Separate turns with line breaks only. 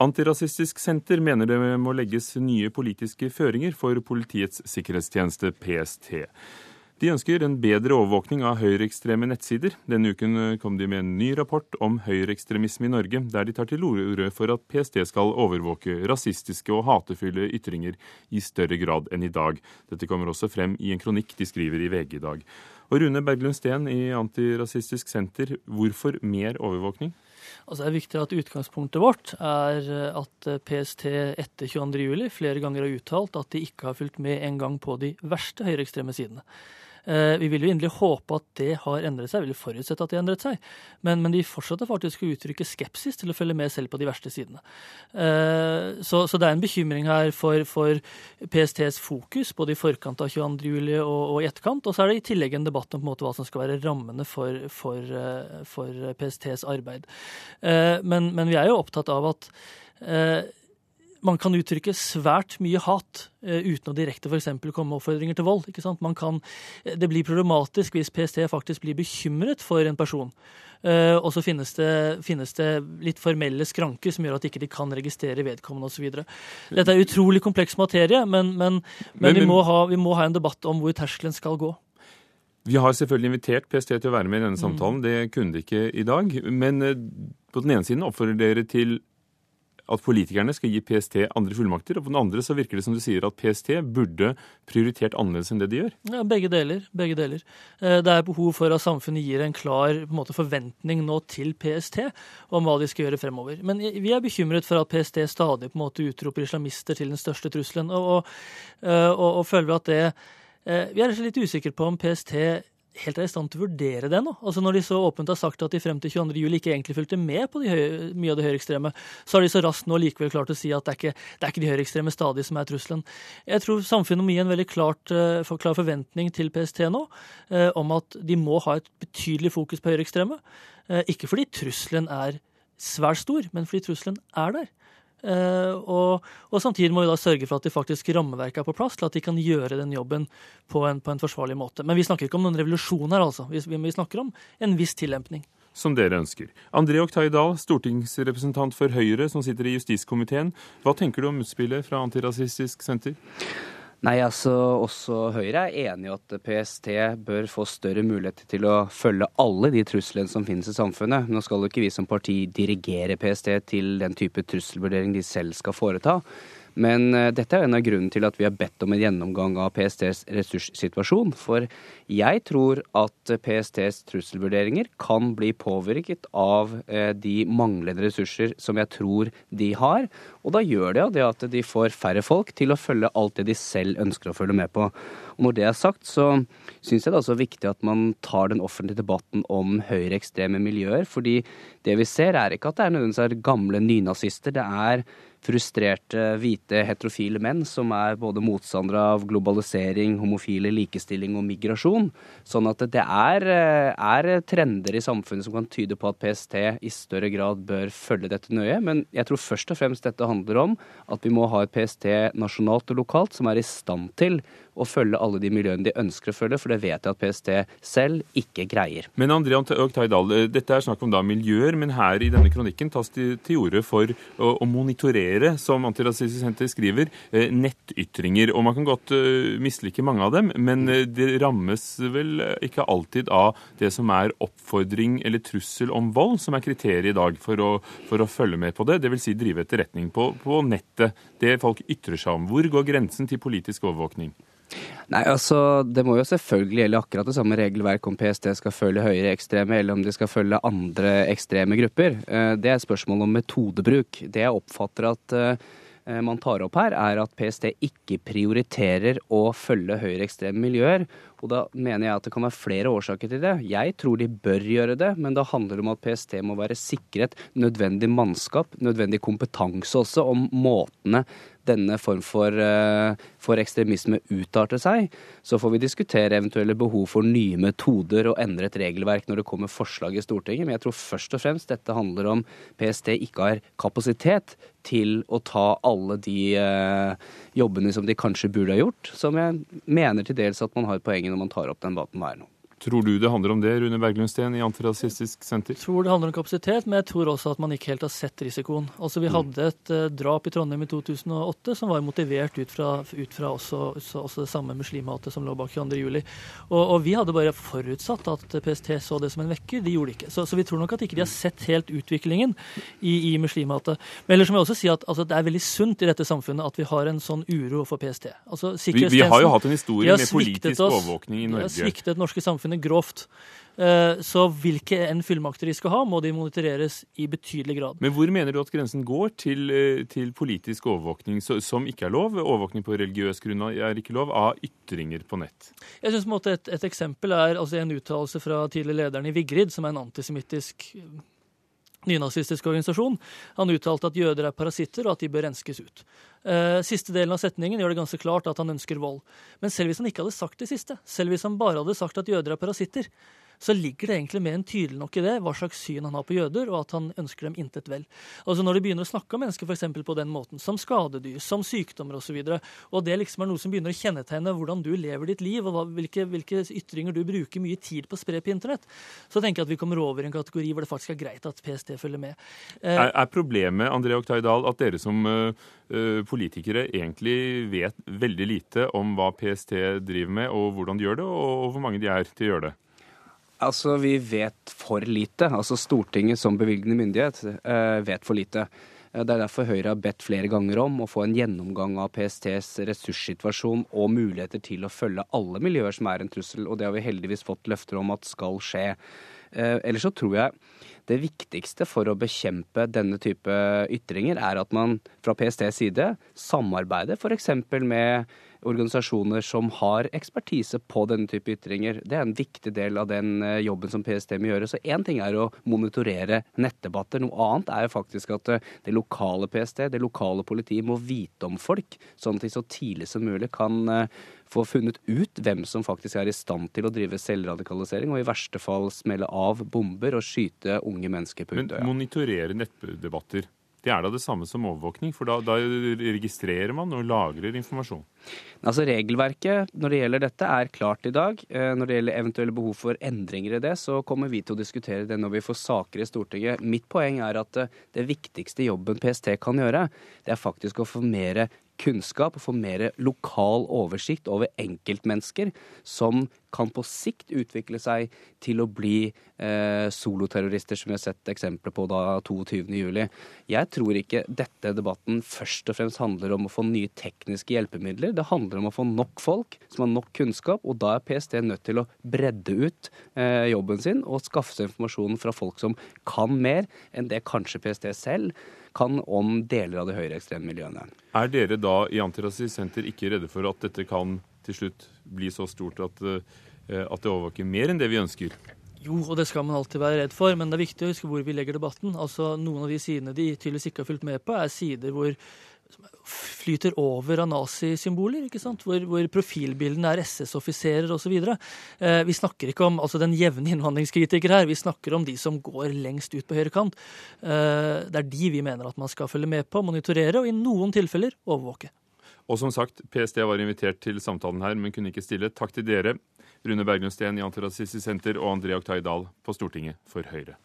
Antirasistisk Senter mener det må legges nye politiske føringer for Politiets sikkerhetstjeneste, PST. De ønsker en bedre overvåkning av høyreekstreme nettsider. Denne uken kom de med en ny rapport om høyreekstremisme i Norge, der de tar til orde for at PST skal overvåke rasistiske og hatefulle ytringer i større grad enn i dag. Dette kommer også frem i en kronikk de skriver i VG i dag. Og Rune Berglund Steen i Antirasistisk Senter, hvorfor mer overvåkning?
Altså det er viktig at Utgangspunktet vårt er at PST etter 22.07 flere ganger har uttalt at de ikke har fulgt med en gang på de verste høyreekstreme sidene. Eh, vi vil jo inderlig håpe at det har endret seg, vi vil forutsette at det har endret seg. Men, men, de fortsatte faktisk å uttrykke skepsis til å følge med selv på de verste sidene. Eh, så, så det er en bekymring her for, for, PSTs fokus, både i forkant av 22.07 og, og i etterkant. Og så er det i tillegg en debatt om en måte, hva som skal være rammene for, for, eh, for PSTs arbeid. Men, men, vi er jo opptatt av at man kan uttrykke svært mye hat uh, uten å direkte f.eks. komme med oppfordringer til vold. ikke sant? Kan, eh, det blir problematisk hvis PST faktisk blir bekymret for en person. Uh, og så finnes det, finnes det, litt formelle skranker som gjør at ikke de ikke kan registrere vedkommende osv. Dette er utrolig kompleks materie, men, men, men, men vi, må ha, vi, må ha, en debatt om hvor terskelen skal gå.
Vi har selvfølgelig invitert PST til å være med i denne mm. samtalen. Det kunne de ikke i dag. Men på den ene siden oppfordrer dere til at politikerne skal gi PST andre fullmakter, og på den andre så virker det som du sier at PST burde prioritert annerledes enn det de gjør?
Ja, Begge deler. begge deler. Eh, det er behov for at samfunnet gir en klar en måte, forventning nå til PST om hva de skal gjøre fremover. Men vi er bekymret for at PST stadig på en måte utroper islamister til den største trusselen, og, og, eh, og, og føler at det eh, vi er litt usikre på om PST helt er i stand til å vurdere det nå. Altså Når de så åpent har sagt at de frem til 22. juli ikke egentlig fulgte med på de høy, mye av det høyreekstreme, så har de så raskt nå likevel klart å si at det er ikke det er ikke de høyreekstreme stadig som er trusselen. Jeg tror samfunnet må gi en veldig klart, uh, klar forventning til PST nå eh, om at de må ha et betydelig fokus på høyreekstreme. Eh, ikke fordi trusselen er svært stor, men fordi trusselen er der. Uh, og, og, samtidig må vi da sørge for at de faktisk rammeverket er på plass til at de kan gjøre den jobben på en, på en forsvarlig måte. Men vi snakker ikke om noen revolusjon her, altså. Vi, vi snakker om en viss tillempning.
Som dere ønsker. André Oktay Dahl, stortingsrepresentant for Høyre, som sitter i justiskomiteen. Hva tenker du om utspillet fra Antirasistisk Senter?
Nei, altså Også Høyre er enig i at PST bør få større muligheter til å følge alle de truslene som finnes i samfunnet. Nå skal jo ikke vi som parti dirigere PST til den type trusselvurdering de selv skal foreta. Men uh, dette er en av grunnene til at vi har bedt om en gjennomgang av PSTs ressurssituasjon. For jeg tror at PSTs trusselvurderinger kan bli påvirket av uh, de manglende ressurser som jeg tror de har. Og da gjør det det at de får færre folk til å følge alt det de selv ønsker å følge med på. Når det er sagt, så syns jeg det er også viktig at man tar den offentlige debatten om høyreekstreme miljøer. fordi det vi ser, er ikke at det er nødvendigvis gamle nynazister. Det er frustrerte, hvite, heterofile menn som er både motstandere av globalisering, homofile, likestilling og migrasjon. Sånn at det er, er, trender i samfunnet som kan tyde på at PST i større grad bør følge dette nøye. Men jeg tror først og fremst dette handler om at vi må ha et PST nasjonalt og lokalt som er i stand til å følge alle de miljøene de ønsker å følge, for det vet jeg at PST selv ikke greier.
Men André Oktay Dahl, eh, dette er snakk om da miljøer, men her i denne kronikken tas det til orde for å, å, monitorere, som Antirasistisk Senter skriver, eh, nettytringer. Og man kan godt uh, mislike mange av dem, men det rammes vel ikke alltid av det som er oppfordring eller trussel om vold, som er kriteriet i dag for å, for å følge med på det. Dvs. Si drive etterretning på, på nettet, det folk ytrer seg om. Hvor går grensen til politisk overvåkning?
Nei, altså, Det må jo selvfølgelig gjelde akkurat det samme regelverk om PST skal følge høyreekstreme eller om de skal følge andre ekstreme grupper. Eh, det er et spørsmål om metodebruk. Det jeg oppfatter at eh, man tar opp her, er at PST ikke prioriterer å følge høyreekstreme miljøer. Og da mener jeg at det kan være flere årsaker til det. Jeg tror de bør gjøre det, men da handler det om at PST må være sikret nødvendig mannskap, nødvendig kompetanse også, om måtene denne form for, eh, for ekstremisme utarter seg, så får vi diskutere eventuelle behov for nye metoder og endre et regelverk når det kommer forslag i Stortinget. Men jeg tror først og fremst dette handler om PST ikke har kapasitet til å ta alle de uh, jobbene som de kanskje burde ha gjort, som jeg mener til dels at man har poenget når man tar opp den debatten her nå.
Tror du det handler om det, Rune Berglundsten i Antirasistisk Senter?
Jeg tror det handler om kapasitet, men jeg tror også at man ikke helt har sett risikoen. Altså Vi mm. hadde et uh, drap i Trondheim i 2008 som var motivert ut fra, ut fra også, også, det samme muslimhatet som lå bak 22.07. Og, og vi hadde bare forutsatt at PST så det som en vekker. De gjorde det ikke. Så, så vi tror nok at ikke de har sett helt utviklingen i, i muslimhatet. Men ellers må jeg også si at altså, det er veldig sunt i dette samfunnet at vi har en sånn uro for PST. Altså,
vi, vi, har jo hatt en historie med politisk overvåkning i Norge.
De har sviktet norske samfunnet samfunnet grovt. Eh, så hvilke enn fullmakter de skal ha, må de monitoreres i betydelig grad.
Men hvor mener du at grensen går til, eh, til politisk overvåkning som ikke er lov? Overvåkning på religiøs grunnlag er ikke lov, av ytringer på nett?
Jeg synes et, et eksempel er altså en uttalelse fra tidligere lederen i Vigrid, som er en antisemittisk nynazistisk organisasjon. Han uttalte at jøder er parasitter, og at de bør renskes ut. Eh, siste delen av setningen gjør det ganske klart at han ønsker vold. Men selv hvis han ikke hadde sagt det siste, selv hvis han bare hadde sagt at jøder er parasitter, så ligger det egentlig mer enn tydelig nok i det hva slags syn han har på jøder, og at han ønsker dem intet vel. Altså Når de begynner å snakke om mennesker for på den måten, som skadedyr, som sykdommer osv., og, så og det liksom er noe som begynner å kjennetegne hvordan du lever ditt liv, og hva, hvilke, hvilke, ytringer du bruker mye tid på å spre på internett, så tenker jeg at vi kommer over i en kategori hvor det faktisk er greit at PST følger med.
Eh, er, er, problemet André Oktay at dere som uh, politikere egentlig vet veldig lite om hva PST driver med, og hvordan de gjør det, og hvor mange de er til å gjøre det?
Altså, Vi vet for lite. Altså, Stortinget som bevilgende myndighet uh, vet for lite. Eh, det er derfor Høyre har bedt flere ganger om å få en gjennomgang av PSTs ressurssituasjon og muligheter til å følge alle miljøer som er en trussel, og det har vi heldigvis fått løfter om at skal skje. Eh, ellers så tror jeg det viktigste for å bekjempe denne type ytringer er at man fra PSTs side samarbeider f.eks. med organisasjoner som har ekspertise på denne type ytringer. Det er en viktig del av den eh, jobben som PST må gjøre. Så én ting er å monitorere nettdebatter. Noe annet er jo faktisk at eh, det lokale PST, det lokale politiet, må vite om folk, sånn at de så tidlig som mulig kan eh, få funnet ut hvem som faktisk er i stand til å drive selvradikalisering, og i verste fall smelle av bomber og skyte unge mennesker på Utøya.
Men monitorere nettdebatter, det er da det samme som overvåkning, for da, da, registrerer man og lagrer informasjon?
Altså Regelverket når det gjelder dette er klart i dag. Eh, når det gjelder eventuelle behov for endringer i det, så kommer vi til å diskutere det når vi får saker i Stortinget. Mitt poeng er at eh, det viktigste jobben PST kan gjøre, det er faktisk å få mer kunnskap og få mer lokal oversikt over enkeltmennesker som kan på sikt utvikle seg til å bli eh, soloterrorister, som vi har sett eksempler på da 22.07. Jeg tror ikke dette debatten først og fremst handler om å få nye tekniske hjelpemidler. Det handler om å få nok folk som har nok kunnskap, og da er PST nødt til å bredde ut eh, jobben sin og skaffe seg informasjonen fra folk som kan mer enn det kanskje PST selv kan om deler av de høyreekstreme miljøene.
Er dere da i Antirasistisk Senter ikke redde for at dette kan til slutt bli så stort at, eh, at det overvåker mer enn det vi ønsker?
Jo, og det skal man alltid være redd for, men det er viktig å huske hvor vi legger debatten. Altså, Noen av de sidene de tydeligvis ikke har fulgt med på, er sider hvor flyter over av nazisymboler, ikke sant? Hvor, hvor profilbildene er SS-offiserer osv. Eh, vi snakker ikke om altså den jevne innvandringskritiker her, vi snakker om de som går lengst ut på høyre kant. Eh, det er de vi mener at man skal følge med på, monitorere og i noen tilfeller overvåke.
Og som sagt, PST var invitert til samtalen her, men kunne ikke stille. Takk til dere, Rune Berglund Steen i Antirasistisk Senter og André Oktay Dahl på Stortinget for Høyre.